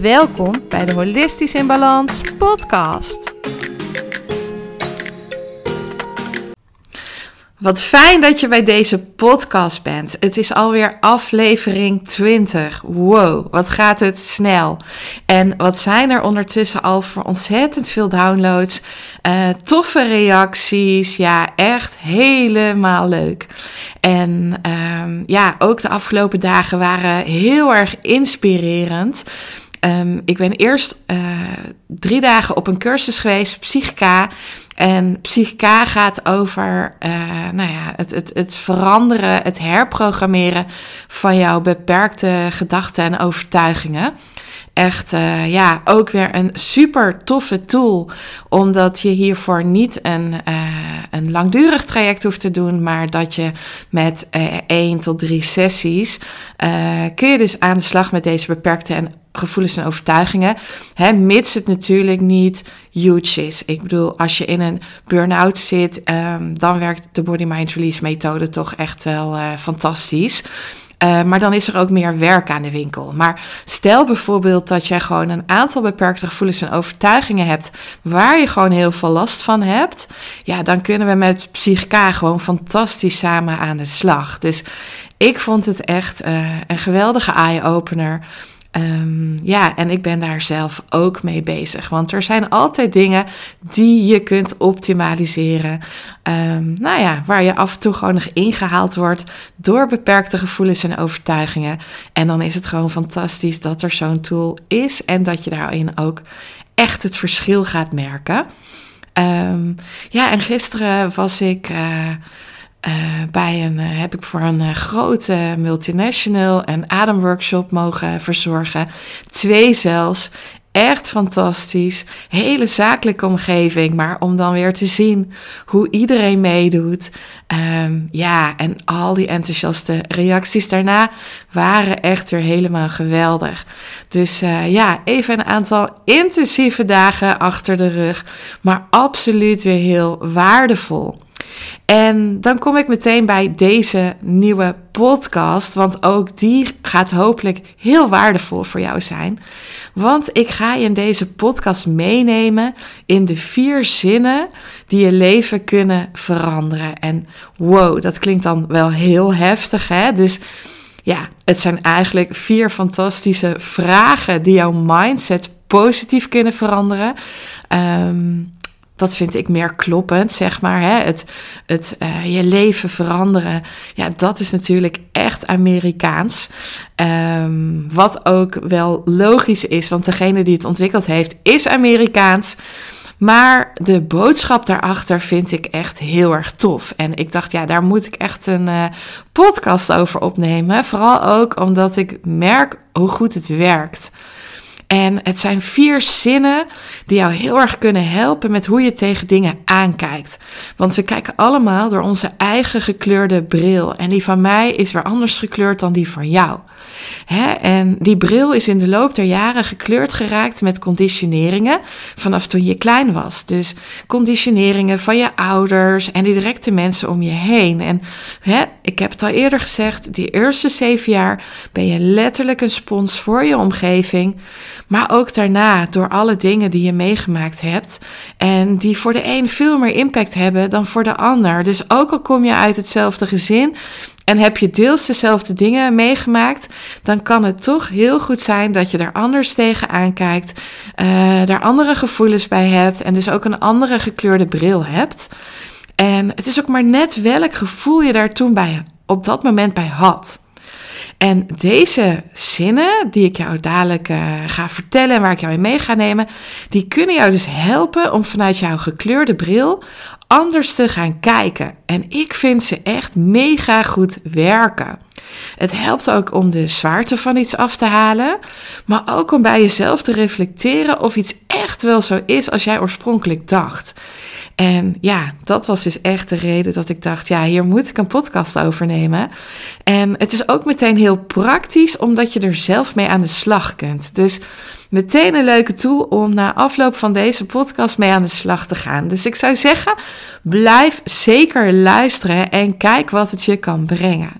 Welkom bij de Holistisch in Balans podcast. Wat fijn dat je bij deze podcast bent. Het is alweer aflevering 20. Wow, wat gaat het snel. En wat zijn er ondertussen al voor ontzettend veel downloads. Uh, toffe reacties. Ja, echt helemaal leuk. En uh, ja, ook de afgelopen dagen waren heel erg inspirerend. Um, ik ben eerst uh, drie dagen op een cursus geweest, Psychica. En Psychica gaat over uh, nou ja, het, het, het veranderen, het herprogrammeren van jouw beperkte gedachten en overtuigingen. Echt, uh, ja, ook weer een super toffe tool. Omdat je hiervoor niet een, een langdurig traject hoeft te doen. Maar dat je met één tot drie sessies. kun je dus aan de slag met deze beperkte en gevoelens en overtuigingen. Hè, mits het natuurlijk niet huge is. Ik bedoel, als je in een burn-out zit, um, dan werkt de Body Mind Release methode toch echt wel uh, fantastisch. Uh, maar dan is er ook meer werk aan de winkel. Maar stel bijvoorbeeld dat jij gewoon een aantal beperkte gevoelens en overtuigingen hebt waar je gewoon heel veel last van hebt. Ja, dan kunnen we met Psychica gewoon fantastisch samen aan de slag. Dus ik vond het echt uh, een geweldige eye-opener. Um, ja, en ik ben daar zelf ook mee bezig. Want er zijn altijd dingen die je kunt optimaliseren. Um, nou ja, waar je af en toe gewoon nog ingehaald wordt door beperkte gevoelens en overtuigingen. En dan is het gewoon fantastisch dat er zo'n tool is en dat je daarin ook echt het verschil gaat merken. Um, ja, en gisteren was ik. Uh, uh, bij een, uh, heb ik voor een uh, grote multinational een ademworkshop mogen verzorgen. Twee zelfs. Echt fantastisch. Hele zakelijke omgeving. Maar om dan weer te zien hoe iedereen meedoet. Um, ja, en al die enthousiaste reacties daarna waren echt weer helemaal geweldig. Dus ja, even een aantal intensieve dagen achter de rug. Maar absoluut weer heel waardevol. En dan kom ik meteen bij deze nieuwe podcast, want ook die gaat hopelijk heel waardevol voor jou zijn. Want ik ga je in deze podcast meenemen in de vier zinnen die je leven kunnen veranderen. En wow, dat klinkt dan wel heel heftig, hè? Dus ja, het zijn eigenlijk vier fantastische vragen die jouw mindset positief kunnen veranderen. Um, dat vind ik meer kloppend, zeg maar. Hè? Het, het uh, je leven veranderen. Ja, dat is natuurlijk echt Amerikaans. Um, wat ook wel logisch is, want degene die het ontwikkeld heeft, is Amerikaans. Maar de boodschap daarachter vind ik echt heel erg tof. En ik dacht, ja, daar moet ik echt een uh, podcast over opnemen. Vooral ook omdat ik merk hoe goed het werkt. En het zijn vier zinnen die jou heel erg kunnen helpen met hoe je tegen dingen aankijkt. Want we kijken allemaal door onze eigen gekleurde bril. En die van mij is weer anders gekleurd dan die van jou. Hè? En die bril is in de loop der jaren gekleurd geraakt met conditioneringen vanaf toen je klein was. Dus conditioneringen van je ouders en die directe mensen om je heen. En hè, ik heb het al eerder gezegd, die eerste zeven jaar ben je letterlijk een spons voor je omgeving. Maar ook daarna door alle dingen die je meegemaakt hebt. En die voor de een veel meer impact hebben dan voor de ander. Dus ook al kom je uit hetzelfde gezin en heb je deels dezelfde dingen meegemaakt, dan kan het toch heel goed zijn dat je er anders tegenaan kijkt, uh, daar andere gevoelens bij hebt en dus ook een andere gekleurde bril hebt. En het is ook maar net welk gevoel je daar toen bij, op dat moment bij had. En deze zinnen, die ik jou dadelijk uh, ga vertellen en waar ik jou in mee ga nemen, die kunnen jou dus helpen om vanuit jouw gekleurde bril anders te gaan kijken. En ik vind ze echt mega goed werken. Het helpt ook om de zwaarte van iets af te halen, maar ook om bij jezelf te reflecteren of iets echt wel zo is als jij oorspronkelijk dacht. En ja, dat was dus echt de reden dat ik dacht, ja, hier moet ik een podcast over nemen. En het is ook meteen heel praktisch, omdat je er zelf mee aan de slag kunt. Dus meteen een leuke tool om na afloop van deze podcast mee aan de slag te gaan. Dus ik zou zeggen, blijf zeker luisteren en kijk wat het je kan brengen.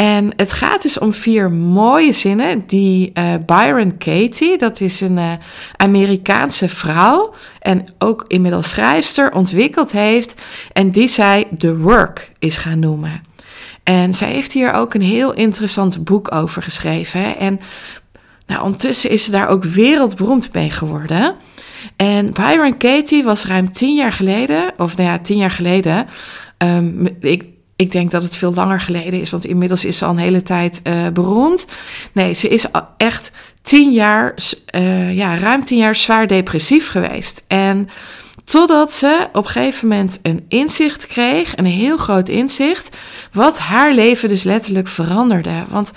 En het gaat dus om vier mooie zinnen die uh, Byron Katie, dat is een uh, Amerikaanse vrouw en ook inmiddels schrijfster, ontwikkeld heeft. En die zij The Work is gaan noemen. En zij heeft hier ook een heel interessant boek over geschreven. En nou, ondertussen is ze daar ook wereldberoemd mee geworden. En Byron Katie was ruim tien jaar geleden, of nou ja, tien jaar geleden. Um, ik ik denk dat het veel langer geleden is, want inmiddels is ze al een hele tijd uh, beroemd. Nee, ze is echt tien jaar, uh, ja, ruim tien jaar zwaar depressief geweest. En totdat ze op een gegeven moment een inzicht kreeg, een heel groot inzicht, wat haar leven dus letterlijk veranderde. Want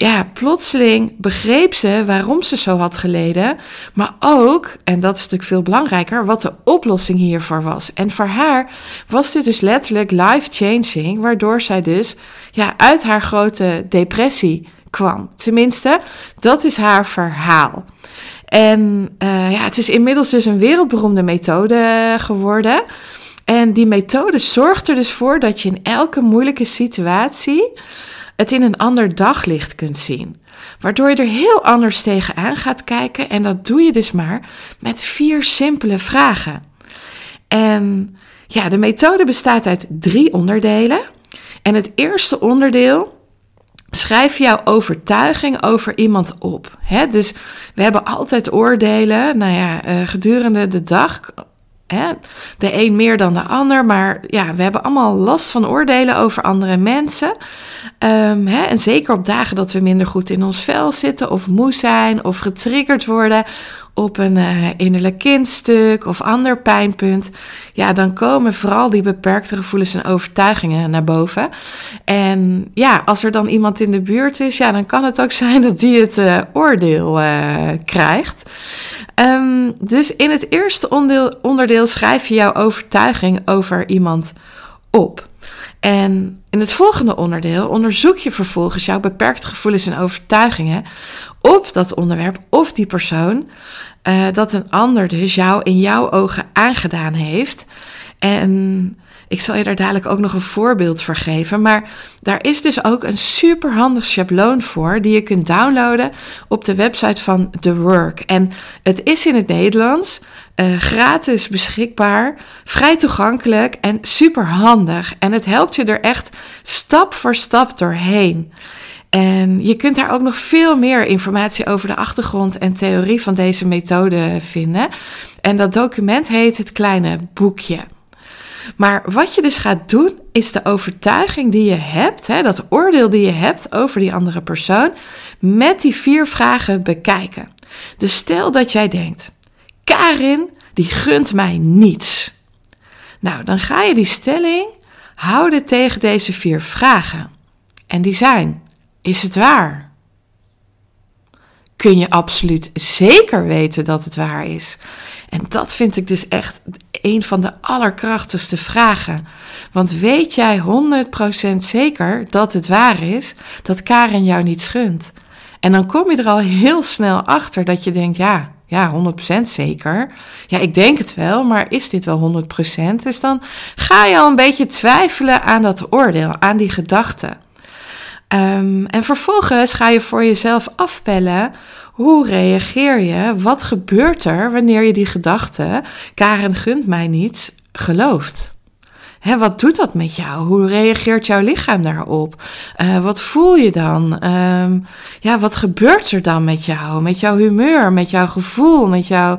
ja, plotseling begreep ze waarom ze zo had geleden. Maar ook, en dat is natuurlijk veel belangrijker, wat de oplossing hiervoor was. En voor haar was dit dus letterlijk life-changing, waardoor zij dus ja, uit haar grote depressie kwam. Tenminste, dat is haar verhaal. En uh, ja, het is inmiddels dus een wereldberoemde methode geworden. En die methode zorgt er dus voor dat je in elke moeilijke situatie het in een ander daglicht kunt zien. Waardoor je er heel anders tegenaan gaat kijken. En dat doe je dus maar met vier simpele vragen. En ja, de methode bestaat uit drie onderdelen. En het eerste onderdeel. Schrijf jouw overtuiging over iemand op. dus we hebben altijd oordelen. Nou ja, uh, gedurende de dag De een meer dan de ander, maar ja, we hebben allemaal last van oordelen over andere mensen. Um, hè? En zeker op dagen dat we minder goed in ons vel zitten, of moe zijn, of getriggerd worden op een uh, innerlijk kindstuk of ander pijnpunt, ja, dan komen vooral die beperkte gevoelens en overtuigingen naar boven. En ja, als er dan iemand in de buurt is, ja, dan kan het ook zijn dat die het uh, oordeel uh, krijgt. Um, dus in het eerste onderdeel, onderdeel schrijf je jouw overtuiging over iemand op. En in het volgende onderdeel onderzoek je vervolgens jouw beperkte gevoelens en overtuigingen op dat onderwerp of die persoon uh, dat een ander dus jou in jouw ogen aangedaan heeft. En ik zal je daar dadelijk ook nog een voorbeeld voor geven. Maar daar is dus ook een superhandig schabloon voor die je kunt downloaden op de website van The Work. En het is in het Nederlands, uh, gratis beschikbaar, vrij toegankelijk en superhandig. En het helpt je er echt stap voor stap doorheen. En je kunt daar ook nog veel meer informatie over de achtergrond en theorie van deze methode vinden. En dat document heet Het Kleine Boekje. Maar wat je dus gaat doen, is de overtuiging die je hebt, hè, dat oordeel die je hebt over die andere persoon, met die vier vragen bekijken. Dus stel dat jij denkt: Karin, die gunt mij niets. Nou, dan ga je die stelling houden tegen deze vier vragen. En die zijn: Is het waar? Kun je absoluut zeker weten dat het waar is? En dat vind ik dus echt een van de allerkrachtigste vragen. Want weet jij 100% zeker dat het waar is dat Karen jou niet schunt? En dan kom je er al heel snel achter dat je denkt, ja, ja, 100% zeker. Ja, ik denk het wel, maar is dit wel 100%? Dus dan ga je al een beetje twijfelen aan dat oordeel, aan die gedachte. Um, en vervolgens ga je voor jezelf afpellen hoe reageer je? Wat gebeurt er wanneer je die gedachte, Karen gunt mij niets, gelooft? Hè, wat doet dat met jou? Hoe reageert jouw lichaam daarop? Uh, wat voel je dan? Um, ja, wat gebeurt er dan met jou? Met jouw humeur, met jouw gevoel, met jouw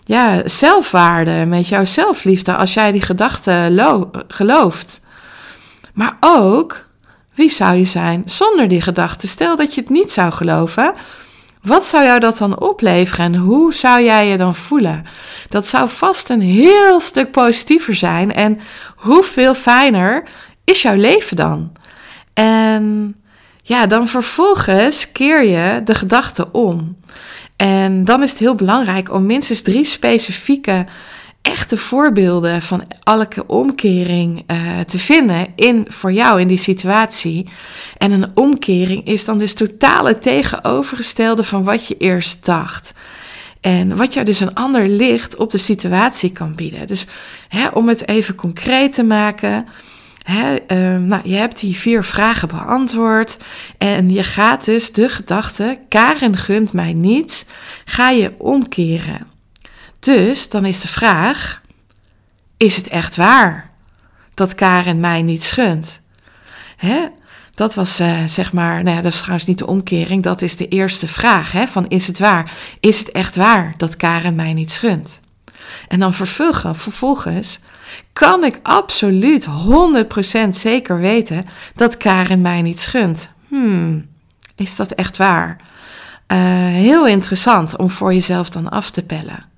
ja, zelfwaarde, met jouw zelfliefde als jij die gedachte gelooft? Maar ook, wie zou je zijn zonder die gedachte? Stel dat je het niet zou geloven. Wat zou jou dat dan opleveren en hoe zou jij je dan voelen? Dat zou vast een heel stuk positiever zijn en hoeveel fijner is jouw leven dan? En ja, dan vervolgens keer je de gedachte om. En dan is het heel belangrijk om minstens drie specifieke echte voorbeelden van elke omkering uh, te vinden in, voor jou in die situatie. En een omkering is dan dus totaal tegenovergestelde van wat je eerst dacht. En wat jou dus een ander licht op de situatie kan bieden. Dus hè, om het even concreet te maken. Hè, uh, nou, je hebt die vier vragen beantwoord. En je gaat dus de gedachte: Karen gunt mij niets. Ga je omkeren. Dus dan is de vraag: is het echt waar dat Karen mij niet schunt? Hè? Dat was uh, zeg maar, nou ja, dat is trouwens niet de omkering, dat is de eerste vraag: hè, van is het waar? Is het echt waar dat Karen mij niet schunt? En dan vervolgens, vervolgens kan ik absoluut 100% zeker weten dat Karen mij niet schunt. Hmm, is dat echt waar? Uh, heel interessant om voor jezelf dan af te pellen.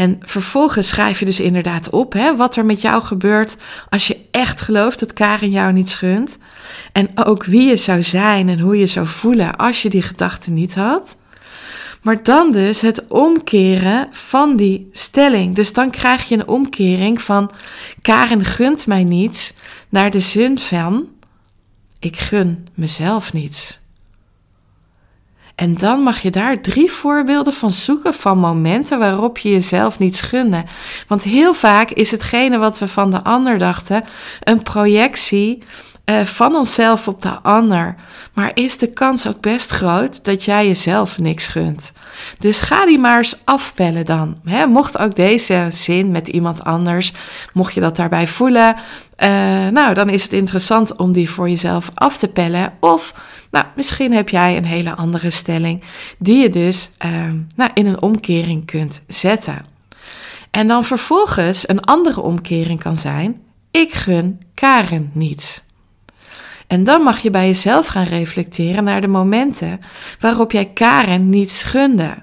En vervolgens schrijf je dus inderdaad op hè, wat er met jou gebeurt als je echt gelooft dat Karen jou niet schunt. En ook wie je zou zijn en hoe je zou voelen als je die gedachte niet had. Maar dan dus het omkeren van die stelling. Dus dan krijg je een omkering van Karen gunt mij niets naar de zin van ik gun mezelf niets. En dan mag je daar drie voorbeelden van zoeken van momenten waarop je jezelf niet gunde. Want heel vaak is hetgene wat we van de ander dachten een projectie uh, van onszelf op de ander. Maar is de kans ook best groot dat jij jezelf niks gunt. Dus ga die maar eens afpellen dan. Mocht ook deze zin met iemand anders, mocht je dat daarbij voelen, uh, nou dan is het interessant om die voor jezelf af te pellen. Of nou, misschien heb jij een hele andere stelling die je dus uh, nou, in een omkering kunt zetten. En dan vervolgens een andere omkering kan zijn: ik gun Karen niets. En dan mag je bij jezelf gaan reflecteren naar de momenten waarop jij Karen niets gunde.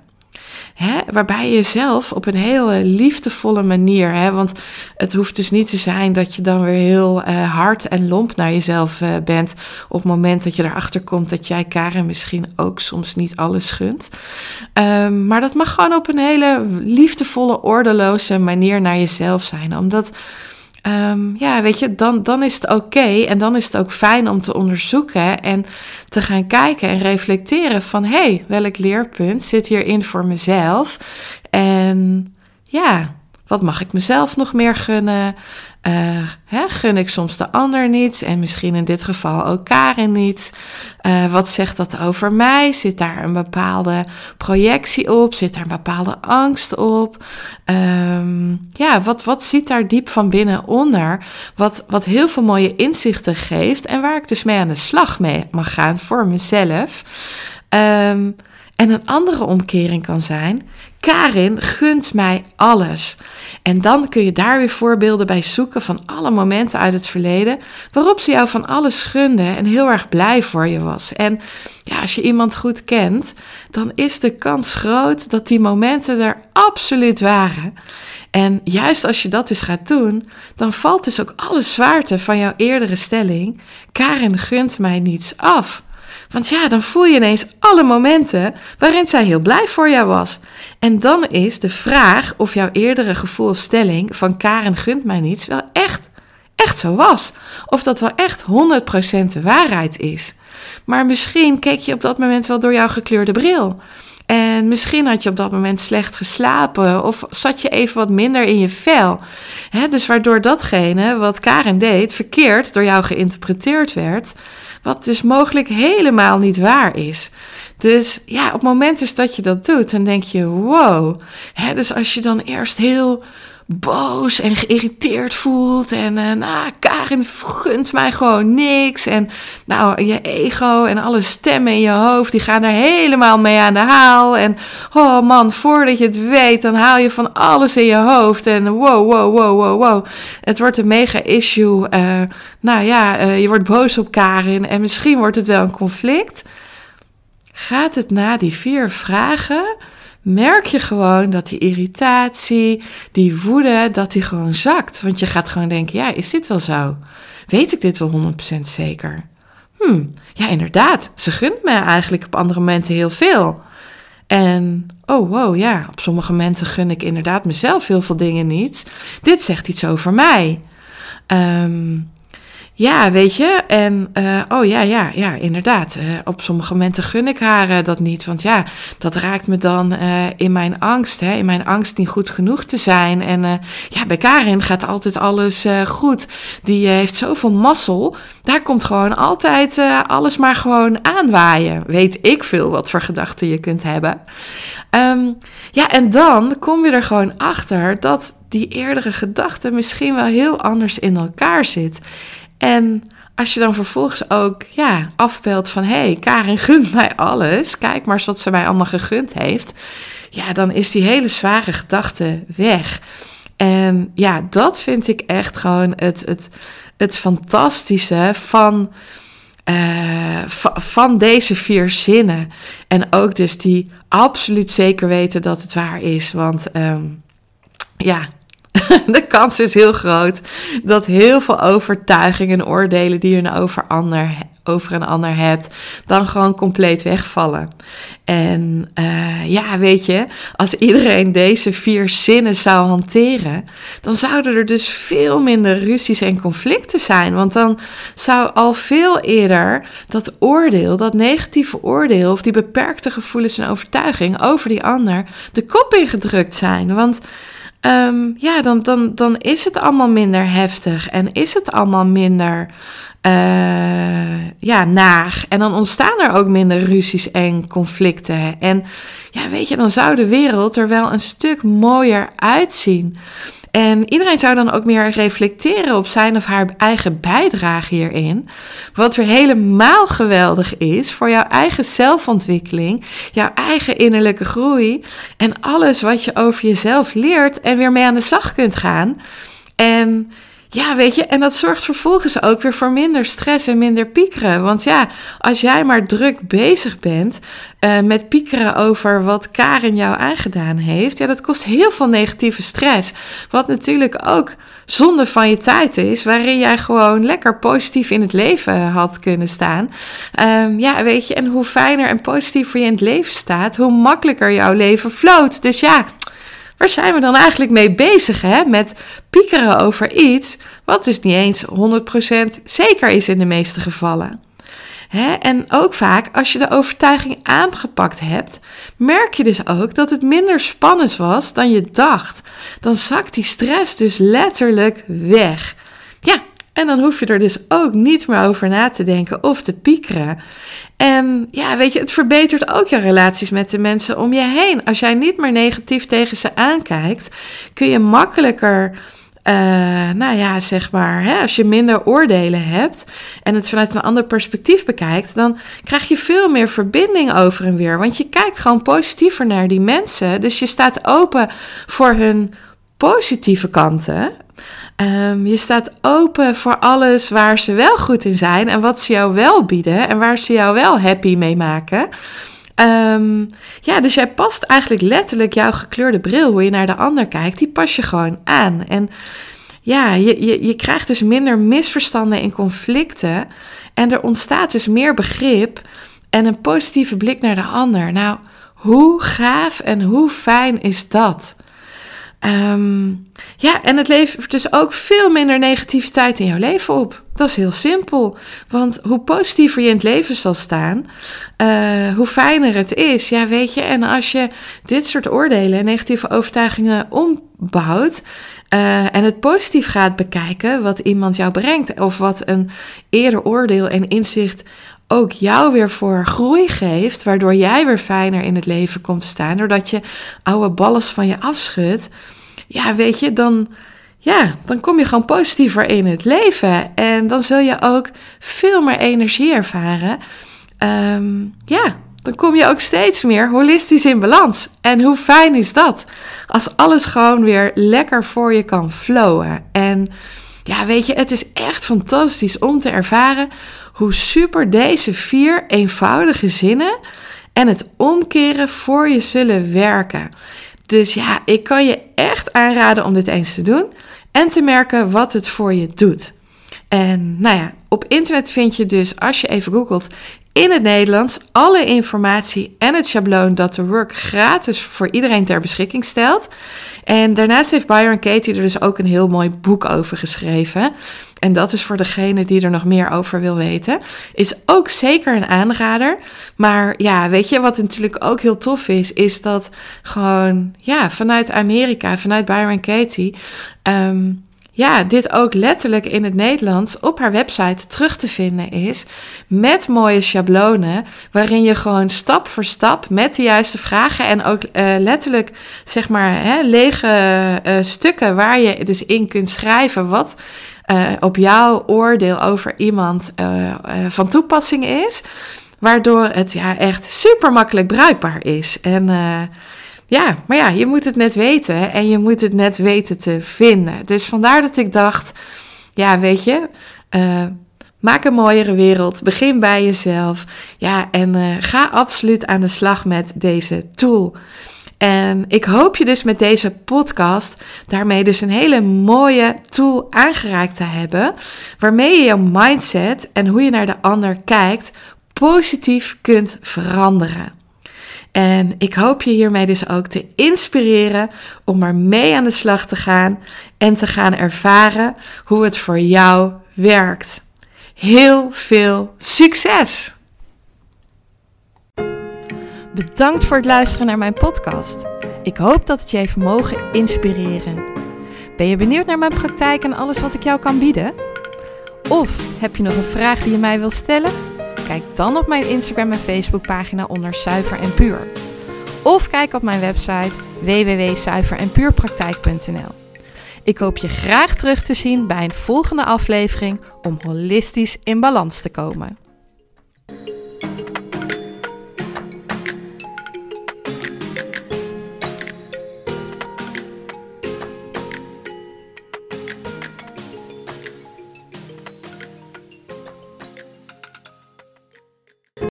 Hè, waarbij je jezelf op een hele liefdevolle manier, hè, want het hoeft dus niet te zijn dat je dan weer heel uh, hard en lomp naar jezelf uh, bent op het moment dat je erachter komt dat jij Karen misschien ook soms niet alles gunt. Um, maar dat mag gewoon op een hele liefdevolle, ordeloze manier naar jezelf zijn, omdat Um, ja, weet je, dan, dan is het oké en dan is het ook fijn om te onderzoeken en te gaan kijken en reflecteren van hé, hey, welk leerpunt zit hierin voor mezelf? En ja, wat mag ik mezelf nog meer gunnen? Uh, hè, gun ik soms de ander niets en misschien in dit geval ook Karin niets? Uh, wat zegt dat over mij? Zit daar een bepaalde projectie op? Zit daar een bepaalde angst op? Um, ja, wat, wat zit daar diep van binnen onder? Wat, wat heel veel mooie inzichten geeft en waar ik dus mee aan de slag mee mag gaan voor mezelf. Um, en een andere omkering kan zijn: Karin gunt mij alles. En dan kun je daar weer voorbeelden bij zoeken van alle momenten uit het verleden waarop ze jou van alles gunde en heel erg blij voor je was. En ja, als je iemand goed kent, dan is de kans groot dat die momenten er absoluut waren. En juist als je dat dus gaat doen, dan valt dus ook alle zwaarte van jouw eerdere stelling: Karin gunt mij niets af. Want ja, dan voel je ineens alle momenten waarin zij heel blij voor jou was. En dan is de vraag of jouw eerdere gevoel of stelling van Karen gunt mij niets wel echt, echt zo was. Of dat wel echt 100% de waarheid is. Maar misschien keek je op dat moment wel door jouw gekleurde bril. En misschien had je op dat moment slecht geslapen of zat je even wat minder in je vel. dus waardoor datgene wat Karen deed verkeerd door jou geïnterpreteerd werd. Wat dus mogelijk helemaal niet waar is. Dus ja, op momenten dat je dat doet, dan denk je: wow. dus als je dan eerst heel boos en geïrriteerd voelt. En uh, nou, Karin gunt mij gewoon niks. En nou, je ego en alle stemmen in je hoofd, die gaan er helemaal mee aan de haal. En oh man, voordat je het weet, dan haal je van alles in je hoofd. En wow, wow, wow, wow, wow. Het wordt een mega issue. Uh, nou ja, uh, je wordt boos op Karin en misschien wordt het wel een conflict. Gaat het na die vier vragen merk je gewoon dat die irritatie, die woede, dat die gewoon zakt. Want je gaat gewoon denken, ja, is dit wel zo? Weet ik dit wel 100% zeker? hmm, ja inderdaad, ze gunt me eigenlijk op andere momenten heel veel. En oh wow, ja, op sommige momenten gun ik inderdaad mezelf heel veel dingen niet. Dit zegt iets over mij. Um, ja, weet je. En uh, oh ja, ja, ja, inderdaad. Uh, op sommige momenten gun ik haar uh, dat niet. Want ja, dat raakt me dan in mijn angst. Hè, in mijn angst niet goed genoeg te zijn. En ja, bij Karin gaat altijd alles goed. Die heeft zoveel mazzel. Daar komt gewoon altijd alles maar gewoon aanwaaien. Weet ik veel wat voor gedachten je kunt hebben. Um, ja, en dan kom je er gewoon achter dat die eerdere gedachte misschien wel heel anders in elkaar zit. En als je dan vervolgens ook ja, afbeeldt van... hé, hey, Karin gunt mij alles. Kijk maar eens wat ze mij allemaal gegund heeft. Ja, dan is die hele zware gedachte weg. En ja, dat vind ik echt gewoon het, het, het fantastische van... Uh, van deze vier zinnen. En ook dus die absoluut zeker weten dat het waar is. Want um, ja, de kans is heel groot dat heel veel overtuigingen en oordelen die je nou over, ander, over een ander hebt, dan gewoon compleet wegvallen. En uh, ja, weet je, als iedereen deze vier zinnen zou hanteren, dan zouden er dus veel minder ruzies en conflicten zijn. Want dan zou al veel eerder dat oordeel, dat negatieve oordeel of die beperkte gevoelens en overtuiging over die ander de kop ingedrukt zijn. Want Um, ja, dan, dan, dan is het allemaal minder heftig en is het allemaal minder uh, ja, naar. En dan ontstaan er ook minder ruzies en conflicten. En ja, weet je, dan zou de wereld er wel een stuk mooier uitzien. En iedereen zou dan ook meer reflecteren op zijn of haar eigen bijdrage hierin. Wat weer helemaal geweldig is voor jouw eigen zelfontwikkeling, jouw eigen innerlijke groei en alles wat je over jezelf leert en weer mee aan de slag kunt gaan. En ja, weet je, en dat zorgt vervolgens ook weer voor minder stress en minder piekeren. Want ja, als jij maar druk bezig bent uh, met piekeren over wat Karin jou aangedaan heeft, ja, dat kost heel veel negatieve stress. Wat natuurlijk ook zonde van je tijd is, waarin jij gewoon lekker positief in het leven had kunnen staan. Um, ja, weet je, en hoe fijner en positiever je in het leven staat, hoe makkelijker jouw leven floot. Dus ja. Waar zijn we dan eigenlijk mee bezig, hè? Met piekeren over iets wat dus niet eens 100% zeker is in de meeste gevallen. Hè? En ook vaak als je de overtuiging aangepakt hebt, merk je dus ook dat het minder spannend was dan je dacht. Dan zakt die stress dus letterlijk weg. Ja, en dan hoef je er dus ook niet meer over na te denken of te piekeren. En ja, weet je, het verbetert ook je relaties met de mensen om je heen. Als jij niet meer negatief tegen ze aankijkt, kun je makkelijker. Uh, nou ja, zeg maar, hè, als je minder oordelen hebt en het vanuit een ander perspectief bekijkt, dan krijg je veel meer verbinding over en weer. Want je kijkt gewoon positiever naar die mensen. Dus je staat open voor hun positieve kanten. Um, je staat open voor alles waar ze wel goed in zijn en wat ze jou wel bieden en waar ze jou wel happy mee maken. Um, ja, dus jij past eigenlijk letterlijk jouw gekleurde bril, hoe je naar de ander kijkt, die pas je gewoon aan. En ja, je, je, je krijgt dus minder misverstanden en conflicten en er ontstaat dus meer begrip en een positieve blik naar de ander. Nou, hoe gaaf en hoe fijn is dat? Um, ja, en het levert dus ook veel minder negativiteit in jouw leven op. Dat is heel simpel. Want hoe positiever je in het leven zal staan, uh, hoe fijner het is. Ja, weet je, en als je dit soort oordelen en negatieve overtuigingen ombouwt. Uh, en het positief gaat bekijken wat iemand jou brengt, of wat een eerder oordeel en inzicht ook jou weer voor groei geeft, waardoor jij weer fijner in het leven komt staan, doordat je oude ballast van je afschudt, ja, weet je, dan, ja, dan kom je gewoon positiever in het leven en dan zul je ook veel meer energie ervaren. Um, ja, dan kom je ook steeds meer holistisch in balans. En hoe fijn is dat? Als alles gewoon weer lekker voor je kan flowen. En ja, weet je, het is echt fantastisch om te ervaren hoe super deze vier eenvoudige zinnen en het omkeren voor je zullen werken. Dus ja, ik kan je echt aanraden om dit eens te doen en te merken wat het voor je doet. En nou ja, op internet vind je dus, als je even googelt, in het Nederlands alle informatie en het schabloon dat de work gratis voor iedereen ter beschikking stelt. En daarnaast heeft Byron Katie er dus ook een heel mooi boek over geschreven. En dat is voor degene die er nog meer over wil weten. Is ook zeker een aanrader. Maar ja, weet je wat natuurlijk ook heel tof is? Is dat gewoon ja, vanuit Amerika, vanuit Byron Katie. Ehm, ja, dit ook letterlijk in het Nederlands op haar website terug te vinden is. Met mooie schablonen, waarin je gewoon stap voor stap met de juiste vragen en ook uh, letterlijk zeg maar hè, lege uh, stukken waar je dus in kunt schrijven wat uh, op jouw oordeel over iemand van toepassing is. Waardoor het ja echt super makkelijk bruikbaar is. En ja, maar ja, je moet het net weten en je moet het net weten te vinden. Dus vandaar dat ik dacht, ja, weet je, uh, maak een mooiere wereld. Begin bij jezelf. Ja, en uh, ga absoluut aan de slag met deze tool. En ik hoop je dus met deze podcast daarmee dus een hele mooie tool aangeraakt te hebben, waarmee je je mindset en hoe je naar de ander kijkt positief kunt veranderen. En ik hoop je hiermee dus ook te inspireren om er mee aan de slag te gaan en te gaan ervaren hoe het voor jou werkt. Heel veel succes! Bedankt voor het luisteren naar mijn podcast. Ik hoop dat het je heeft mogen inspireren. Ben je benieuwd naar mijn praktijk en alles wat ik jou kan bieden? Of heb je nog een vraag die je mij wilt stellen? Kijk dan op mijn Instagram en Facebook pagina onder Zuiver en Puur. Of kijk op mijn website www.zuiverenpuurpraktijk.nl. Ik hoop je graag terug te zien bij een volgende aflevering om holistisch in balans te komen.